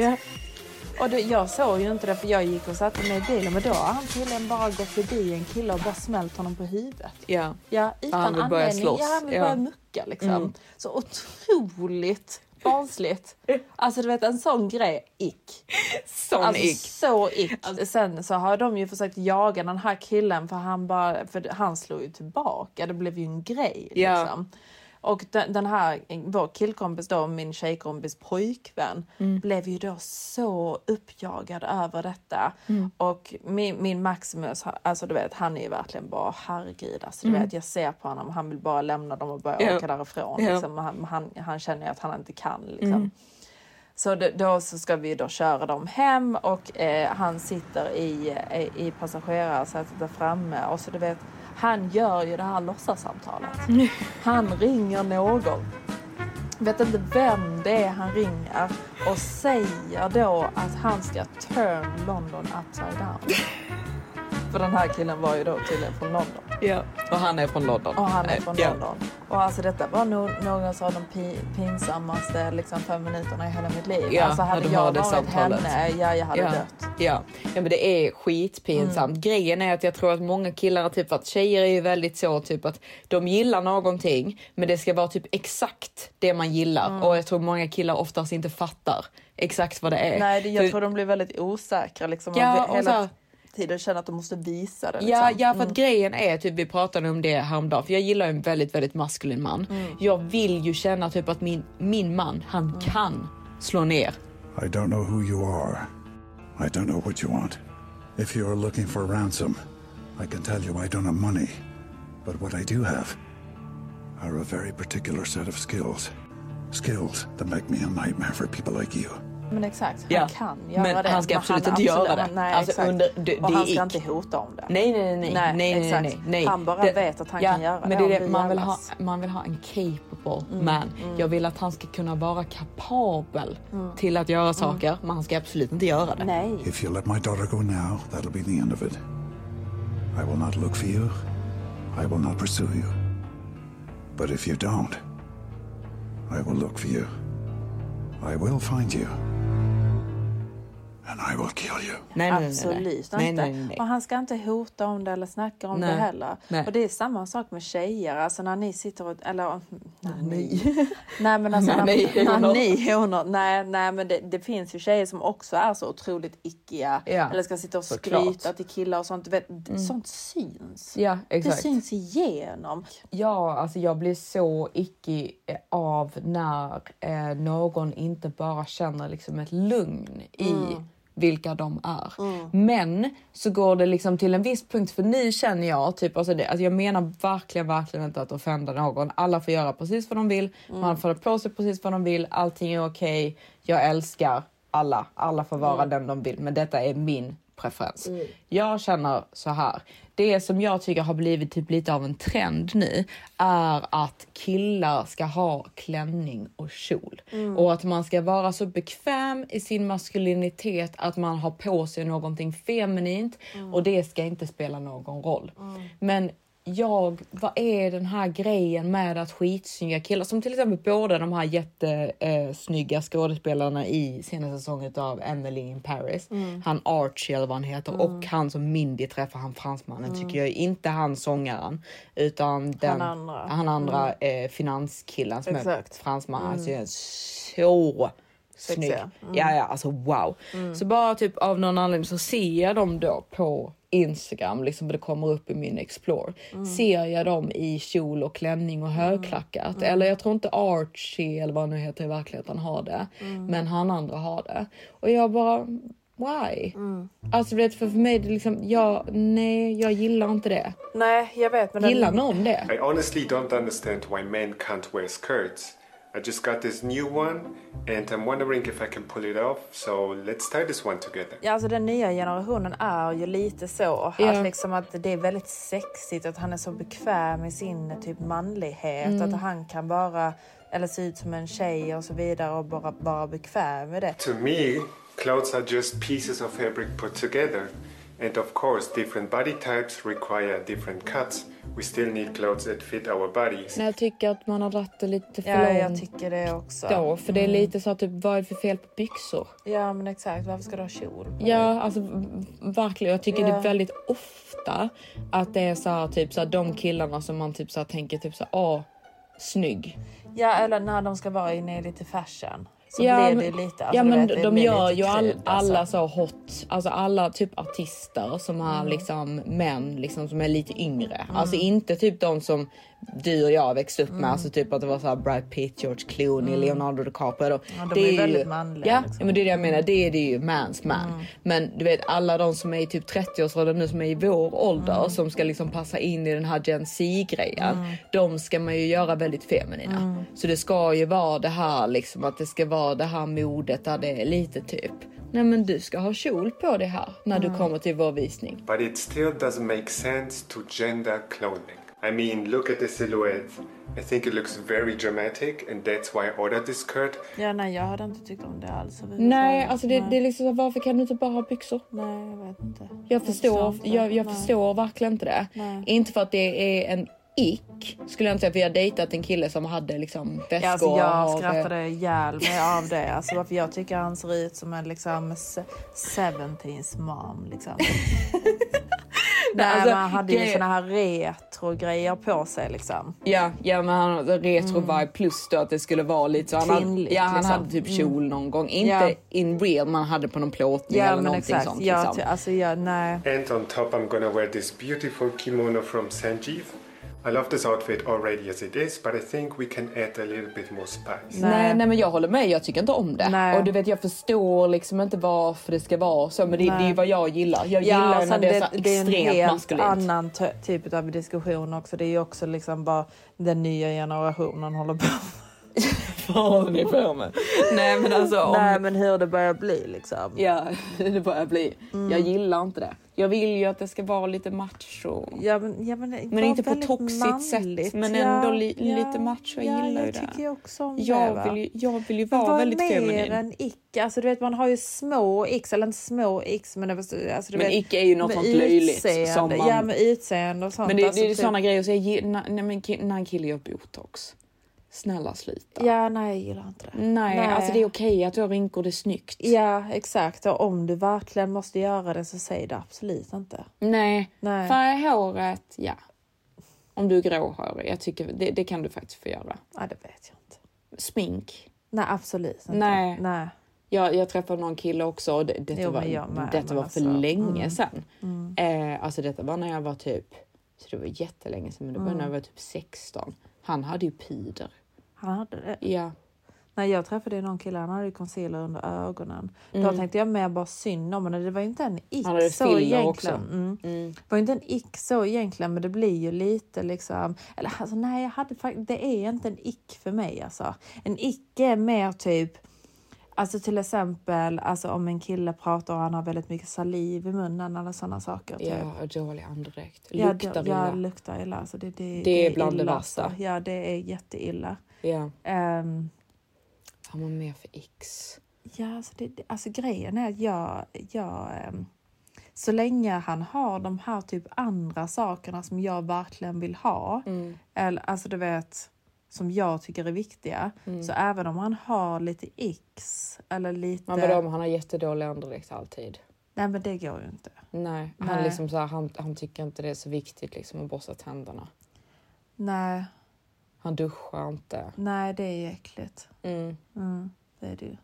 Och det, jag såg ju inte det för jag gick och satte mig i bilen men då har han tydligen bara gått förbi en kille och bara smält honom på huvudet. Ja. Ja, utan han vill börja slåss. Ja, han vill Ja. börja mucka liksom. Mm. Så otroligt barnsligt. Alltså du vet en sån grej, ick. Sån Alltså ick. så ick. Sen så har de ju försökt jaga den här killen för han bara, för han slog ju tillbaka. Det blev ju en grej Ja. liksom. Och den, här, vår killkompis då, min tjejkompis pojkvän, blev ju då så uppjagad över detta. Och min, min Maximus, alltså du vet, han är ju verkligen bara herregud. Alltså, du vet, jag ser på honom, han vill bara lämna dem och börja Ja. åka därifrån. Ja. Liksom. Han, han, han känner ju att han inte kan. Liksom. Så det, då så ska vi då köra dem hem och eh, han sitter i, i, i passagerarsätet där framme och så du vet, han gör ju det här låtsassamtalet. Han ringer någon. Vet inte vem det är han ringer och säger då att han ska turn London upside down. För den här killen var ju då tydligen från London. Ja. Och han är från London. Och han är från Ja. London. Och alltså detta var nog några av de pi- pinsammaste liksom, fem minuterna i hela mitt liv. Ja, alltså hade jag varit det samtalet. henne, ja jag hade ja. dött. Ja. ja, men det är skitpinsamt. Mm. Grejen är att jag tror att många killar, typ att tjejer är ju väldigt så typ att de gillar någonting, men det ska vara typ exakt det man gillar. Mm. Och jag tror många killar oftast inte fattar exakt vad det är. Nej, jag För- tror de blir väldigt osäkra liksom. Ja, och tiden känner att de måste visa det. Ja, Liksom. ja, för att grejen är typ, vi pratade om det häromdagen, för jag gillar en väldigt, väldigt maskulin man. Mm. Jag vill ju känna typ att min, min man, han Mm. kan slå ner. I don't know who you are. I don't know what you want. If you are looking for ransom, I can tell you I don't have money. But what I do have are a very particular set of skills. Skills that make me a nightmare for people like you. Men exakt, han Ja. kan göra Men det. han ska absolut inte absolut- göra det. Nej, Alltså, under- det- och det han ska inte hota om det. Nej, nej, nej, nej, Nej, nej, nej, nej, nej. Han bara vet att han kan göra men det det. det det man, vill ha, man vill ha en capable Mm, man. mm. Jag vill att han ska kunna vara kapabel till att göra saker, men han ska absolut inte göra det. Nej. If you let my daughter go now, that'll be the end of it. I will not look for you. I will not pursue you. But if you don't, I will look for you. I will find you. And I will kill you. Nej, nej. Absolut nej, inte. nej, nej, nej. Och han ska inte hota om det eller snacka om Nej. det heller. Nej. Och det är samma sak med tjejer. Alltså när ni sitter och... Eller, nej, Nej. nej men alltså när, när ni honor. Nej, nej men det, det finns ju tjejer som också är så otroligt ickiga. Ja, Eller ska sitta och såklart. skryta till killar och sånt. Vet, Mm. Sånt syns. Ja, Det exakt. syns igenom. Ja, alltså jag blir så icke eh, av när eh, någon inte bara känner liksom ett lugn i vilka de är. Men så går det liksom till en viss punkt för nu känner jag typ alltså det, alltså jag menar verkligen, verkligen inte att offenda någon. Alla får göra precis vad de vill. Man får på sig precis vad de vill. Allting är okej. Jag älskar alla. Alla får vara den de vill, men detta är min preferens. Jag känner så här. Det som jag tycker har blivit typ lite av en trend nu är att killar ska ha klänning och kjol och att man ska vara så bekväm i sin maskulinitet att man har på sig någonting feminint och det ska inte spela någon roll. Men jag, vad är den här grejen med att skitsnygga killar, som till exempel båda de här jättesnygga skådespelarna i senaste säsongen av Emily in Paris, han Archie eller vad han heter. Och han som Mindy träffar, han fransmannen tycker jag. Inte han sångaren utan den, andra. han andra eh, finanskillen som är Exakt. fransman. Alltså, jag är så snygg. Sexiga. Ja, ja, alltså wow. Så bara typ av någon anledning så ser jag dem då på Instagram, liksom det kommer upp i min explore. Ser jag dem i kjol och klänning och högklackat. Eller jag tror inte Archie eller vad han nu heter i verkligheten har det. Men han andra har det. Och jag bara, why? Alltså du vet, för, för mig är det liksom, jag, nej, jag gillar inte det. Nej, jag vet. Men den- Gillar någon det? I honestly don't understand why men can't wear skirts. I just got this new one and I'm wondering if I can pull it off, so let's tie this one together. Ja, alltså den nya generationen är ju lite så. Att, liksom att det är väldigt sexigt att han är så bekväm i sin typ manlighet. Att han kan vara, eller se ut som en tjej och så vidare och bara vara bekväm med det. To me, clothes are just pieces of fabric put together. And of course, different body types require different cuts. We still need clothes that fit our bodies. Nej, jag tycker att man har dragit det lite för Ja, långt. jag tycker det också. då, för det är lite så att typ, vad är det för fel på byxor? Ja, men exakt. Varför ska du ha kjol? Ja, alltså verkligen. Jag tycker det Ja. är väldigt ofta att det är så här, typ så här, de killarna som man typ så här, tänker typ så här, åh, snygg. Ja, eller när de ska vara inne i lite fashion. Så ja, blir det men- lite... Alltså, ja, men vet, de gör ju all, krydd, alltså. alla så hot, alltså alla typ artister som är Mm. liksom män liksom som är lite yngre. Alltså inte typ de som du och jag växte upp Mm. med, alltså typ att det var så här Brad Pitt, George Clooney, Leonardo DiCaprio. Då. Ja, de är väldigt manliga, Ja, liksom. men det är det jag menar. Det är det ju mans man. Men du vet alla de som är i typ 30-årsåldern nu som är i vår ålder som ska liksom passa in i den här Gen Z grejen. De ska man ju göra väldigt feminina. Så det ska ju vara det här liksom att det ska vara det här modet där det är lite typ. Nej men du ska ha kjol på det här när du kommer till vår visning. But it still doesn't make sense to gender clothing. I mean, look at the silhouette. I think it looks very dramatic, and that's why I ordered this skirt. Ja, nej, jag hade inte tyckt om det alls. Nej, alltså det, det är liksom varför kan du inte bara ha byxor? Nej, jag vet inte. Jag förstår, inte. jag, jag Nej. förstår verkligen inte det. Nej. Inte för att det är en ick skulle jag inte säga för jag har dejtat en kille som hade liksom väskor Ja, alltså jag av- skrattade ihjäl mig av det. Alltså, varför jag tycker han ser ut som en liksom se- 17s mom. Liksom. Nej, alltså, men han hade ju såna här retro-grejer på sig. Liksom. Ja, ja men han hade retro vibe plus då att det skulle vara lite så. Han hade, Kvinnligt, ja, han liksom. hade typ Mm. kjol någon gång. Inte Ja. in real, man hade på någon plåtning Ja, eller någonting exakt. sånt. Ja, liksom. alltså, ja, nej. And on top, I'm gonna wear this beautiful kimono from Sanjeev. I love this outfit already as it is, but I think we can add a little bit more spice. Nej. nej men jag håller med, jag tycker inte om det. Nej. Och du vet jag förstår liksom inte varför det ska vara så men det, det är ju vad jag gillar. Jag Ja, gillar och när det är så det är en extremt helt maskulint. annan ty- typ av diskussion också. Det är ju också liksom bara den nya generationen håller på fan ni på med? Nej men alltså om... Nej men hur det börjar bli liksom. Ja, det börjar bli. Jag gillar inte det. Jag vill ju att det ska vara lite macho. Ja men, ja, men, Men inte på väldigt toxiskt sätt, manligt. men Ja, ändå li- ja, lite macho. Jag ja, gillar ju jag det. tycker ju också om det. Jag va? vill ju, jag vill ju Men vara vad är väldigt mer feminin. än icke? Alltså du vet man har ju små x, eller inte små x men det alltså, du Men vet, icke är ju något sånt löjligt som man- Ja med utseende och sånt. Men det, alltså, det är typ- sådana grejer, så jag, när, när, när en kille gör botox. Snälla sluta. Ja nej jag gillar inte det. Nej, alltså det är okej att du har rynkor, det är snyggt. Ja exakt och om du verkligen måste göra det så säg det absolut inte. Nej, Nej. färga håret, ja. Om du är gråhårig, jag tycker det, det kan du faktiskt få göra. Ja det vet jag inte. Smink. Nej absolut inte. Nej. Nej. Jag, jag träffade någon kille också och det, detta Jo, var, med, detta var alltså, för länge mm, sedan. mm. Eh, alltså detta var när jag var typ, så det var jättelänge sedan, men det var Mm. när jag var typ 16. Han hade ju pider. Han hade det. Ja. När jag träffade någon kille, han hade ju concealer under ögonen. Då Mm. tänkte jag mer bara synd om honom. Det var ju inte en ick så egentligen. Mm. Mm. Det var inte en ick så egentligen, men det blir ju lite liksom... Eller alltså nej, jag hade. Det är inte en ick för mig alltså. En ick är mer typ... Alltså till exempel alltså om en kille pratar och han har väldigt mycket saliv i munnen eller sådana saker. Typ. Ja, och dålig andedräkt. Luktar det, ja, illa. luktar illa. Alltså det, det, Det är bland det illa, värsta. alltså. Ja, det är jätteilla. Ja. Ehm, Har man mer för X? Ja, alltså, det, det- alltså grejen är att jag, jag ehm, så länge han har de här typ andra sakerna som jag verkligen vill ha, Mm. eller alltså du vet, som jag tycker är viktiga, Mm. så även om han har lite x eller lite... Men vadå om han har jättedålig andedräkt alltid? Nej men det går ju inte. Nej, han, Nej. Liksom så här, han, han tycker inte det är så viktigt liksom, att borsta tänderna. Nej, Han duschar inte. nej det är ju äckligt. Mm. Mm, det är det ju.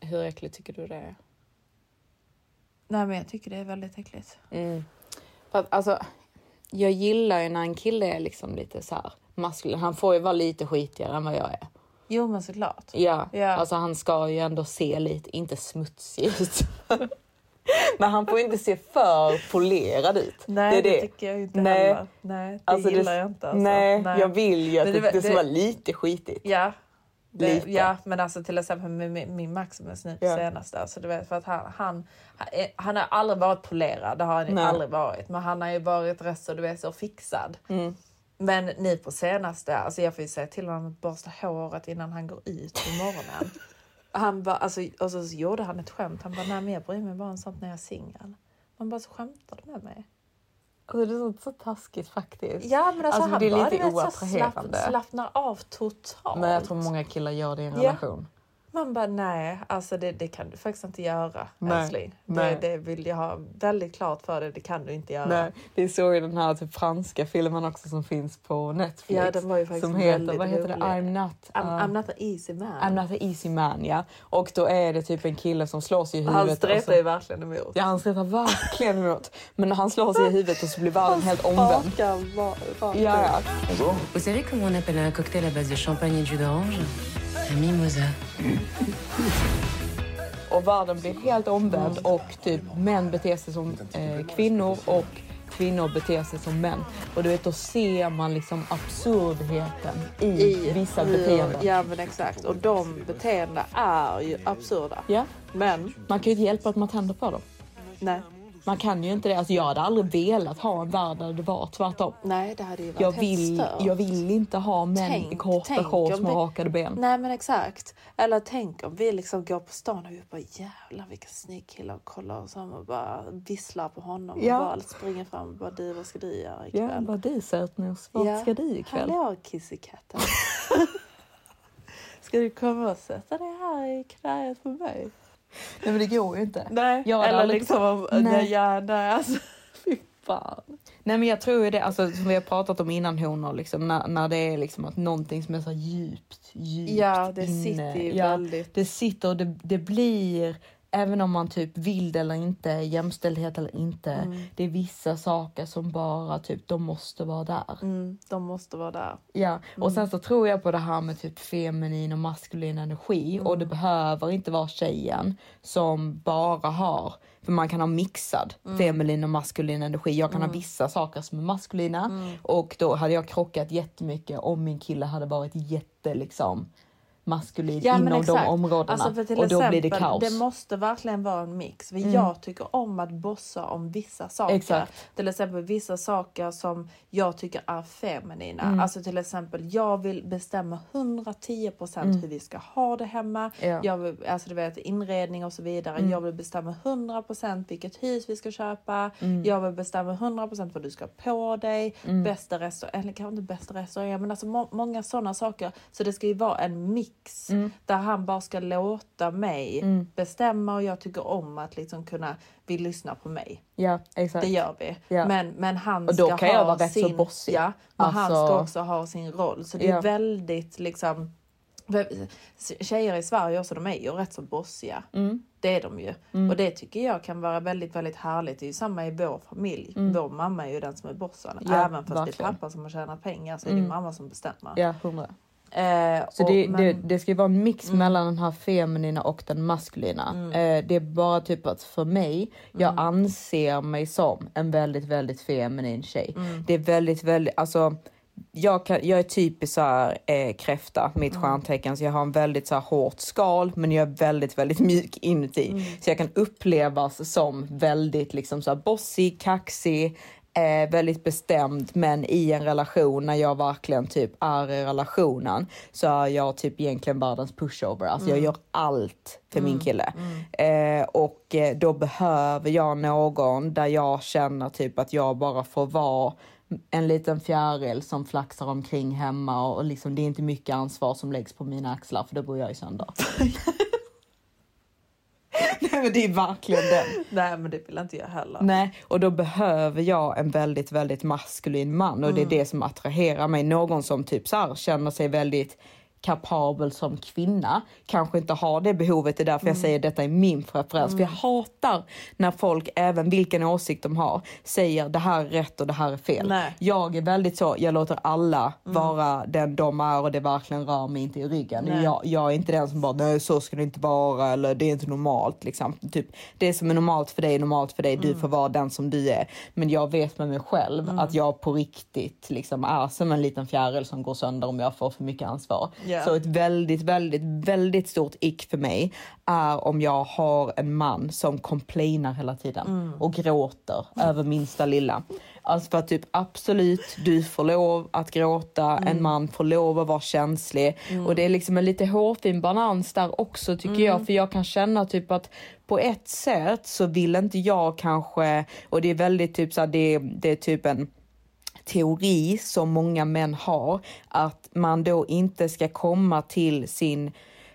Hur äckligt tycker du det är? Nej men jag tycker det är väldigt äckligt. Mm. För att, alltså, jag gillar ju när en kille är liksom lite så här maskulin. Han får ju vara lite skitigare än vad jag är. Jo men såklart. Ja, Ja. alltså han ska ju ändå se lite, inte smutsig ut. Men han får inte se för polerad ut. Nej det är det. tycker jag inte Nej. heller. Nej, det Alltså, gillar jag inte. Alltså. nej, jag vill ju att det, det- det, ska det- vara lite skitigt. Ja. Det, Lite. ja, men alltså till exempel med min, min Maximus nu Ja. senaste. Alltså, du vet, för att han, han, han, har aldrig varit polerad, det har han Nej. aldrig varit. Men han har ju varit rätt så, du vet, så fixad. Mm. Men nu på senaste, alltså jag får ju säga till honom att borsta håret innan han går ut på morgonen. Han bara, alltså, och så gjorde han ett skämt. Han bara, nej men jag bryr mig bara om sånt när jag är singel. Man bara, så skämtar du med mig? Alltså, det är så, så taskigt faktiskt. Ja men alltså, Alltså, han det är bara, lite så slapp, oattraherande. slappnar av totalt. Men jag tror många killar gör det i en Ja. relation. Man bara nej, alltså det, det kan du faktiskt inte göra Nej, älskling. Det, nej. det vill jag ha väldigt klart för dig, det kan du inte göra. Nej, vi såg ju den här typ, franska filmen också som finns på Netflix. Ja, den var ju faktiskt som heter, vad heter det? I'm not... I'm, uh, I'm not an easy man. I'm not an easy man, ja. Och då är det typ en kille som slår sig i han huvudet. och stretar ju verkligen emot. Ja, han stretar verkligen emot. Men han slår sig i huvudet och så blir världen helt omvänd. Ja, ja. Vous savez comment on appelle un cocktail à base de champagne et jus d'orange Mimosa. Och världen blir helt omvänd och typ män beter sig som eh, kvinnor och kvinnor beter sig som män. Och du vet, då ser man liksom absurdheten i, vissa hur- beteenden. Ja men exakt. Och de beteendena är ju absurda. Ja. Men Man kan ju inte hjälpa att man tänder på dem. nej. Man kan ju inte det. Alltså jag hade aldrig velat ha en värld där det var tvärtom. Nej det hade ju varit Jag vill, stört. jag vill inte ha män i Tänk- korta tänk shorts med rakade ben. Nej men exakt. Eller tänk om vi liksom går på stan och vi bara jävlar vilken snygg kille och kollar oss om och bara visslar på honom Ja. och bara springer fram och bara du vad ska du göra ikväll? Ja, vad du sötnos. Vart Ja. ska du ikväll? Hallå kissekatten. ska du komma och sätta dig här i knäet på mig? Nej men det går ju inte. Nej, Jag eller liksom. Ja, nej alltså. Fy fan. Nej men jag tror ju det, alltså som vi har pratat om innan honor, liksom, när, när det är liksom att någonting som är så djupt, djupt Ja, det inne. sitter ju ja, väldigt. Det sitter och det, det blir även om man typ vill det eller inte, jämställdhet eller inte, Mm. det är vissa saker som bara typ, de måste vara där. Mm, de måste vara där. Ja, och Mm. sen så tror jag på det här med typ feminin och maskulin energi och det Mm. behöver inte vara tjejen som bara har, för man kan ha mixad Mm. feminin och maskulin energi. Jag kan ha Mm. vissa saker som är maskulina och då hade jag krockat jättemycket om min kille hade varit jätte liksom maskulin Ja, inom de exakt. områdena Alltså för till och då exempel, blir det kaos. Det måste verkligen vara en mix. Mm. Jag tycker om att bossa om vissa saker. Exakt. Till exempel vissa saker som jag tycker är feminina. Mm. Alltså till exempel jag vill bestämma 110 procent Mm. hur vi ska ha det hemma. Ja. Jag vill, alltså du vet inredning och så vidare. Mm. Jag vill bestämma 100 procent vilket hus vi ska köpa. Mm. Jag vill bestämma 100 procent vad du ska ha på dig. Mm. Bästa restaurang, eller kanske inte bästa restaurang, men alltså må, många sådana saker. Så det ska ju vara en mix Mm. där han bara ska låta mig Mm. bestämma och jag tycker om att liksom kunna vill lyssna på mig. Ja, exakt. Det gör vi. Ja. Men, men han Och då ska kan ha jag vara rätt så sin, bossig. Ja, men han Alltså- ska också ha sin roll. Så det är Ja. väldigt liksom Tjejer i Sverige också, de är ju rätt så bossiga. Mm. Det är de ju. Mm. Och det tycker jag kan vara väldigt, väldigt härligt. Det är ju samma i vår familj. Mm. Vår mamma är ju den som är bossen. Ja, Även fast det är verkligen. pappa som har tjänat pengar så är Mm. det mamma som bestämmer. Ja, hundra. Eh, Så och- det, men- det, det ska ju vara en mix Mm. mellan den här feminina och den maskulina. Mm. Eh, det är bara typ att för mig, jag Mm. anser mig som en väldigt, väldigt feminin tjej. Mm. Det är väldigt, väldigt, alltså jag, kan, jag är typiskt så här, eh, kräfta, mitt Mm. stjärntecken, så jag har en väldigt så här, hårt skal men jag är väldigt, väldigt mjuk inuti. Mm. Så jag kan upplevas som väldigt liksom så här, bossig, kaxig, eh, väldigt bestämd men i en relation när jag verkligen typ är i relationen så är jag typ egentligen världens pushover. Alltså jag Mm. gör allt för min Mm, kille. mm. Eh, och eh, då behöver jag någon där jag känner typ att jag bara får vara en liten fjäril som flaxar omkring hemma och liksom det är inte mycket ansvar som läggs på mina axlar för då bor jag i sönder. Nej men det är verkligen den. Nej men det vill inte jag heller. Nej, och då behöver jag en väldigt, väldigt maskulin man och det är Mm. det som attraherar mig. Någon som typ så här känner sig väldigt kapabel som kvinna, kanske inte har det behovet. Det är därför jag Mm. säger detta är min preferens. För jag Mm. hatar när folk, även vilken åsikt de har, säger det här är rätt och det här är fel. Nej. Jag är väldigt så, jag låter alla Mm. vara den de är och det verkligen rör mig inte i ryggen. Jag, jag är inte den som bara, nej så ska det inte vara eller det är inte normalt. Liksom. Typ, det som är normalt för dig är normalt för dig, du Mm. får vara den som du är. Men jag vet med mig själv Mm. att jag på riktigt liksom, är som en liten fjäril som går sönder om jag får för mycket ansvar. Ja. Så ett väldigt, väldigt, väldigt stort ick för mig är om jag har en man som complainar hela tiden Mm. och gråter över minsta lilla. Alltså för att typ absolut, du får lov att gråta, en Mm. man får lov att vara känslig Mm. och det är liksom en lite hårfin balans där också tycker Mm. jag för jag kan känna typ att på ett sätt så vill inte jag kanske och det är väldigt typ så här, det, det är typ en teori som många män har att man då inte ska komma till sin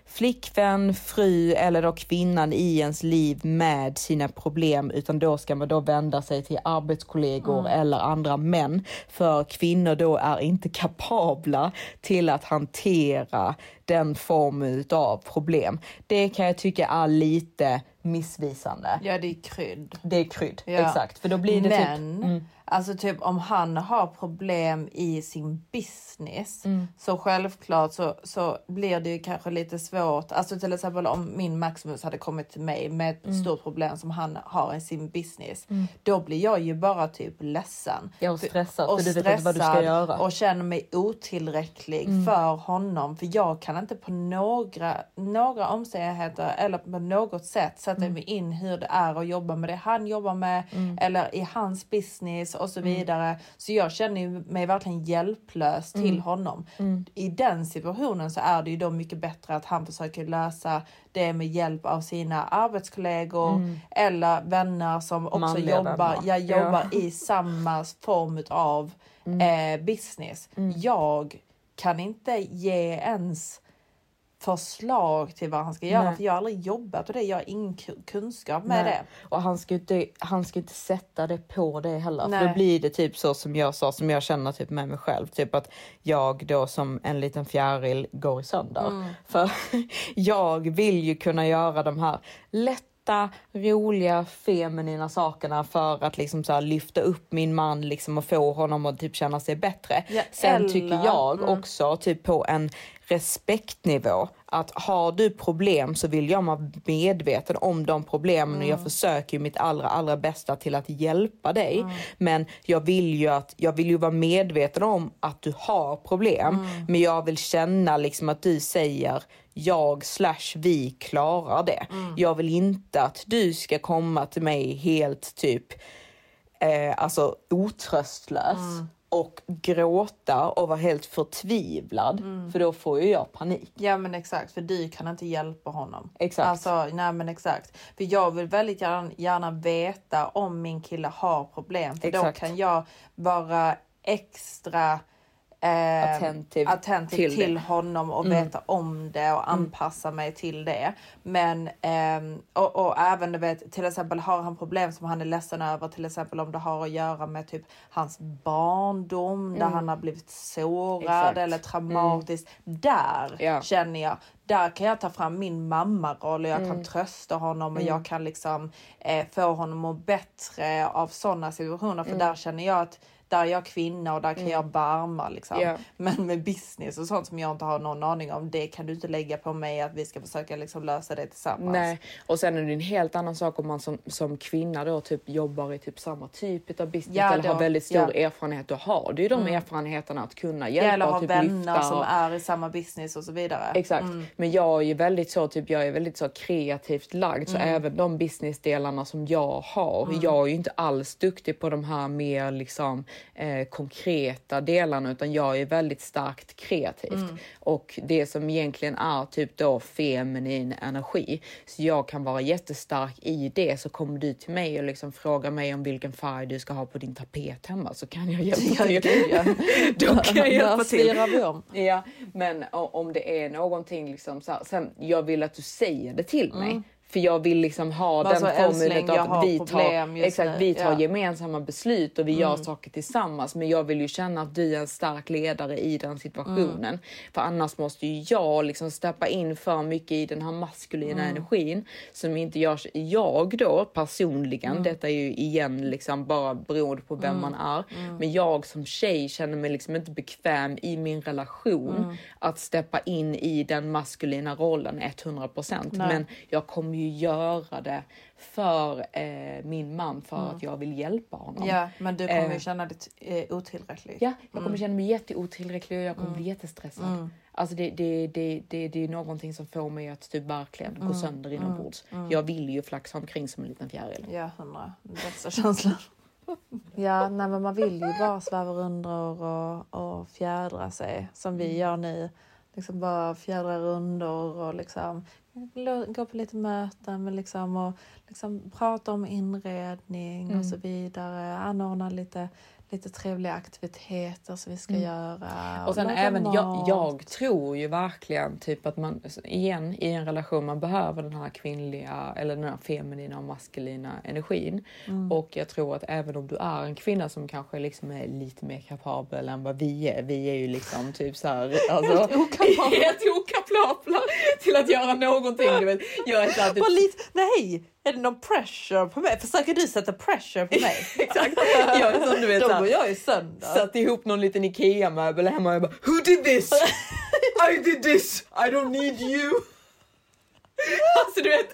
flickvän, fru eller då kvinnan i ens liv med sina problem utan då ska man då vända sig till arbetskollegor Mm. eller andra män för kvinnor då är inte kapabla till att hantera den formen av problem. Det kan jag tycka är lite missvisande. Ja det är krydd. Det är krydd, Ja. exakt. För då blir det Men, typ... Mm. Alltså typ om han har problem i sin business Mm. så självklart så, så blir det ju kanske lite svårt. Alltså till exempel om min Maximus hade kommit till mig med ett Mm. stort problem som han har i sin business. Mm. Då blir jag ju bara typ ledsen. Ja, och stressad, och för du vet inte vad du ska stressad göra. Och känner mig otillräcklig Mm. för honom. För jag kan inte på några, några omständigheter eller på något sätt sätta Mm. mig in hur det är att jobba med det han jobbar med Mm. eller i hans business och så Mm. vidare. Så jag känner mig verkligen hjälplös till Mm. honom. Mm. I den situationen så är det ju då mycket bättre att han försöker lösa det med hjälp av sina arbetskollegor Mm. eller vänner som också Manliga jobbar, jag jobbar Ja. i samma form av Mm. eh, business. Jag kan inte ge ens förslag till vad han ska göra Nej. för jag har aldrig jobbat och det. Jag har ingen ku- kunskap med Nej. det. Och han ska inte, han ska inte sätta det på det heller. Nej. För då blir det typ så som jag sa, som jag känner typ med mig själv. Typ att jag då som en liten fjäril går i sönder. Mm. För jag vill ju kunna göra de här lätta söta, roliga, feminina sakerna för att liksom så lyfta upp min man liksom och få honom att typ känna sig bättre. Ja, Sen eller- tycker jag mm. också typ på en respektnivå. Att har du problem så vill jag vara medveten om de problemen och jag försöker ju mitt allra allra bästa till att hjälpa dig. Men jag vill ju att jag vill ju vara medveten om att du har problem. Men jag vill känna liksom att du säger jag slash vi klarar det. Jag vill inte att du ska komma till mig helt typ eh, alltså otröstlös och gråta och vara helt förtvivlad för då får ju jag panik. Ja men exakt, för du kan inte hjälpa honom. Exakt. Alltså, nej men exakt. För jag vill väldigt gärna, gärna veta om min kille har problem. För Exakt. då kan jag vara extra eh, Attentiv attentiv till till, honom och Mm. veta om det och anpassa mig till det. Men ehm, och, och även du vet till exempel har han problem som han är ledsen över till exempel om det har att göra med typ hans barndom där Mm. han har blivit sårad Exakt. eller traumatiskt. Där Ja. känner jag, där kan jag ta fram min mammaroll och jag Mm. kan trösta honom och Mm. jag kan liksom eh, få honom att må bättre av sådana situationer. För Mm. där känner jag att där är jag kvinna och där kan Mm. jag barma liksom. Ja. Men med business och sånt som jag inte har någon aning om, det kan du inte lägga på mig att vi ska försöka liksom lösa det tillsammans. Nej, och sen är det en helt annan sak om man som, som kvinna då typ jobbar i typ samma typ av business Ja, eller har då- väldigt stor ja. erfarenhet. Då har du ju de Mm. erfarenheterna att kunna Ja, hjälpa eller och ha typ vänner som och, är i samma business och så vidare. Exakt, Mm. men jag är ju väldigt så typ jag är väldigt så kreativt lagd så Mm. även de businessdelarna som jag har. Mm. Jag är ju inte alls duktig på de här mer liksom eh, konkreta delarna utan jag är väldigt starkt kreativt Mm. och det som egentligen är typ då feminin energi. Så jag kan vara jättestark i det så kommer du till mig och liksom frågar mig om vilken färg du ska ha på din tapet hemma så kan jag hjälpa till. ja. Då kan jag hjälpa till. vi om. Ja, men om det är någonting liksom så här, sen jag vill att du säger det till mig. Mm. För jag vill liksom ha Men den formen av att vi tar, exakt, nu. vi tar Ja. gemensamma beslut och vi gör Mm. saker tillsammans. Men jag vill ju känna att du är en stark ledare i den situationen. Mm. För annars måste ju jag liksom steppa in för mycket i den här maskulina Mm. energin som inte görs. Jag då personligen, Mm. detta är ju igen liksom bara beroende på vem Mm. man är. Mm. Men jag som tjej känner mig liksom inte bekväm i min relation Mm. att steppa in i den maskulina rollen 100 procent. Men jag kommer ju göra det för eh, min man för Mm. att jag vill hjälpa honom. Ja, men du kommer Eh, ju känna dig eh, otillräcklig. Ja, jag kommer Mm. känna mig jätteotillräcklig och jag kommer Mm. bli jättestressad. Mm. Alltså det, det, det, det, det är någonting som får mig att typ verkligen gå Mm. sönder Mm. inombords. Mm. Jag vill ju flaxa omkring som en liten fjäril. Ja, hundra. Bästa känslan. ja, nej, men man vill ju bara sväva runt och, och fjädra sig som vi gör nu. Liksom bara fjädra rundor och liksom gå på lite möten men liksom och liksom prata om inredning Mm. och så vidare. Anordna lite, lite trevliga aktiviteter som vi ska Mm. göra. Och sen även jag, jag tror ju verkligen typ att man igen i en relation man behöver den här kvinnliga eller den här feminina och maskulina energin. Mm. Och jag tror att även om du är en kvinna som kanske liksom är lite mer kapabel än vad vi är. Vi är ju liksom typ så här, alltså, Helt okapabla. helt okapabla till att göra någonting. Du vet. Jag är så här, typ, lite, nej, är det någon pressure på mig? Försöker du sätta pressure på mig? Exakt. Jag är som du vet Då går jag ju sönder. satt ihop någon liten IKEA-möbel hemma och jag bara Who did this? I did this! I don't need you! alltså du vet,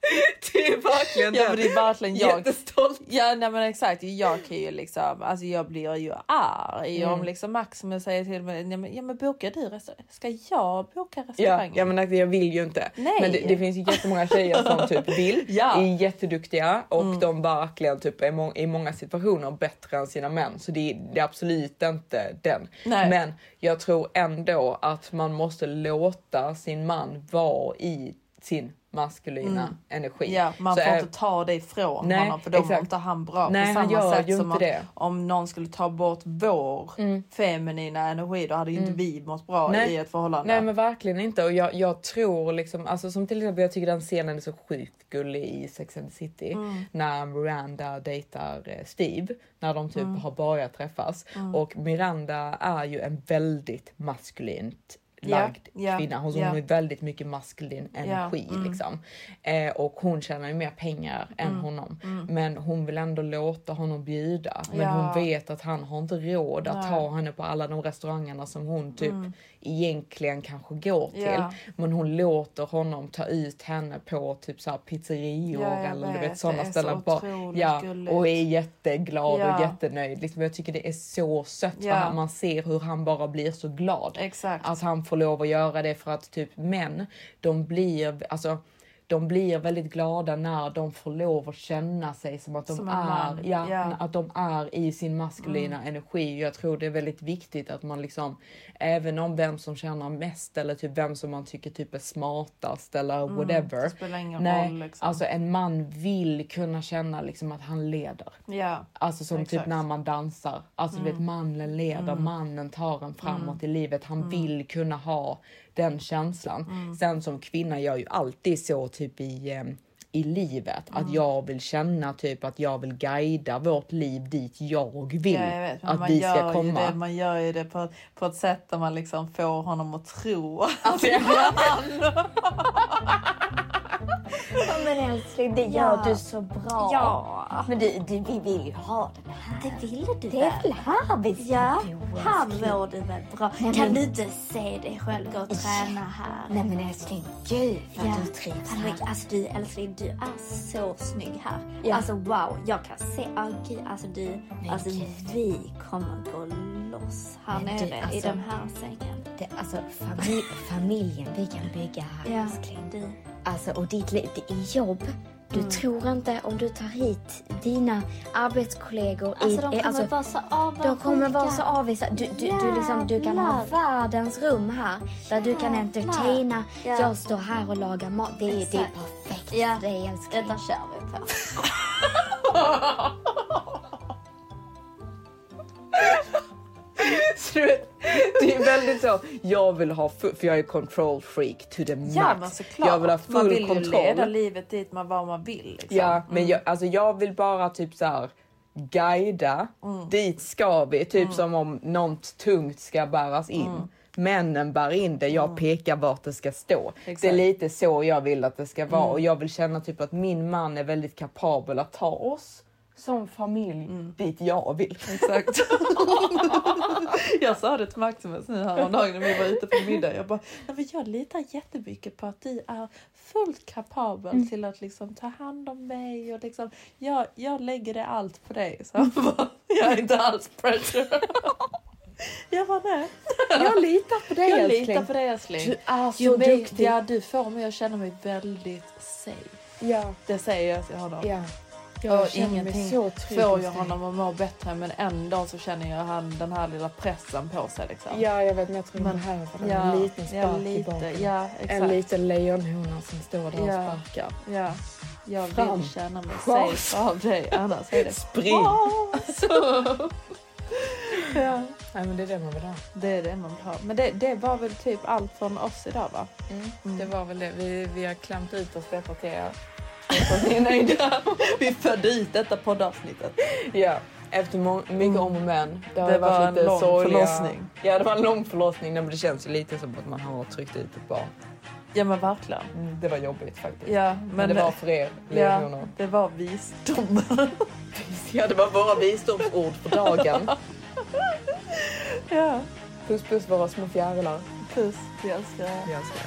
det är verkligen Ja men det är verkligen jag. Jättestolt. Ja nej men exakt, jag kan ju liksom, alltså jag blir ju arg Mm. om liksom Maximus säger till mig, ja men, ja, men bokar du restaurang? Ska jag boka Ja, restaurangen? ja men jag vill ju inte. Nej. Men det, det finns ju jättemånga tjejer som typ vill, Ja. är jätteduktiga och Mm. de verkligen typ är må- i många situationer bättre än sina män. Så det, det är absolut inte den. Nej. Men jag tror ändå att man måste låta sin man vara i sin maskulina Mm. energi. Ja, man Så får är- inte ta det ifrån Nej, honom för då mår inte han bra. Nej, på samma sätt som att om någon skulle ta bort vår Mm. feminina energi då hade ju inte Mm. vi mått bra Nej. i ett förhållande. Nej men verkligen inte och jag, jag tror liksom, alltså som till exempel jag tycker den scenen är så sjukt gullig i Sex and the City Mm. när Miranda dejtar eh, Steve när de typ Mm. har börjat träffas Mm. och Miranda är ju en väldigt maskulint lagd ja, kvinna. Hon, hon har väldigt mycket maskulin energi mm. liksom. Eh, och hon tjänar ju mer pengar än Mm, honom. mm. Men hon vill ändå låta honom bjuda. Men hon vet att han har inte råd att Nej. ta henne på alla de restaurangerna som hon typ Mm. egentligen kanske går till. Men hon låter honom ta ut henne på typ så pizzerior eller du vet. sådana är så ställen. Bara- ja, gulligt. och är jätteglad och jättenöjd. Liksom, jag tycker det är så sött man ser hur han bara blir så glad. Exakt. Att han får lov att göra det för att typ män, de blir alltså de blir väldigt glada när de får lov att känna sig som att de, Som är, ja, Ja. att de är i sin maskulina Mm. energi. Jag tror det är väldigt viktigt att man liksom, även om vem som tjänar mest eller typ vem som man tycker typ är smartast eller Mm, whatever. det spelar ingen Nej, roll, liksom. Alltså en man vill kunna känna liksom att han leder. Ja. Alltså som Exakt. typ när man dansar. Alltså du vet Mm. mannen leder, Mm. mannen tar en framåt Mm. i livet. Han Mm. vill kunna ha den känslan. Mm. Sen som kvinna, jag är ju alltid så typ i, eh, i livet. Att Mm. jag vill känna typ att jag vill guida vårt liv dit jag vill Ja, jag vet, att vi ska komma. det, man gör ju det på, på ett sätt där man liksom får honom att tro att Alltså, det är han. Ja, men älskling, det gör Ja. du så bra. Ja. Men du, du, vi vill ju ha den här. Det ville du Det är väl här vi ska Ja, bo, här mår du väl bra. Nej, kan men- du inte se dig själv gå och träna här? Nej men älskling, gud vad Ja. du trivs här. alltså du älskling, du är så snygg här. Ja. Alltså wow, jag kan se, oh, gud, alltså du, Men alltså gud. vi kommer gå loss här Men du, nere i alltså- den här sängen. Det, alltså famil familjen vi kan bygga här Ja. älskling. Du. Alltså och ditt liv, det är jobb. Du Mm. tror inte om du tar hit dina arbetskollegor Alltså i, de kommer vara så avundsjuka. De kommer vara så avvisa. Du, du, du, liksom, du kan ha världens rum här där du kan entertaina. Ja. Jag står här och lagar mat. Det, är- det är perfekt Ja. för dig älskling. Detta kör vi på. Så du vet, det är väldigt så, jag vill ha full, för jag är control freak to the max. Ja men såklart. Jag vill ha full man vill ju kontroll. leda livet dit man vad man vill. Liksom. Ja, men jag, alltså jag vill bara typ så här guida. Mm. Dit ska vi, typ som om något tungt ska bäras in. Mm. Männen bär in det, jag pekar vart det ska stå. Det är Exakt. lite så jag vill att det ska vara Mm. och jag vill känna typ att min man är väldigt kapabel att ta oss som familj dit jag vill. Mm. Exakt. jag sa det till Maximus nu häromdagen när vi var ute på middag. Jag bara, "Nej, men jag litar jättemycket på att du är fullt kapabel Mm. till att liksom ta hand om mig och liksom, jag, jag lägger det allt på dig. Så han bara, jag är inte alls pressure. jag var nej. Jag litar på dig Jag älskling. litar på dig älskling. Du är så men- duktig. Ja, du får mig att känna mig väldigt safe. Ja. Det säger jag till honom. Ja. Jag Jag ingenting så får dig. honom att må bättre men ändå så känner jag han den här lilla pressen på sig. Liksom. Ja, jag vet, men jag tror Men- men, behöver ja, en liten spark ja, i lite, baken. ja, en liten lejonhona som står där Ja. och sparkar. Ja, jag Fram. vill känna mig safe av dig annars är det Spring. ja, Nej, men det är det man vill ha. det är det man vill ha. Men det, det var väl typ allt från oss idag va? Mm. Det var väl det. Vi, vi har klämt ut oss detta till er. Hoppas ni är nöjda. Vi födde ut detta poddavsnittet. ja, efter mycket om och men. Det, Det var en lång sorgliga- förlossning. Ja, det var en lång förlossning. Men det känns ju lite som att man har tryckt ut ett barn. Ja men verkligen. Mm, det var jobbigt faktiskt. Ja, men, men, det var för er, ja, det var visdom. Ja, det var våra visdomsord för dagen. ja. Puss puss våra små fjärilar. Puss, vi älskar er. Vi älskar er.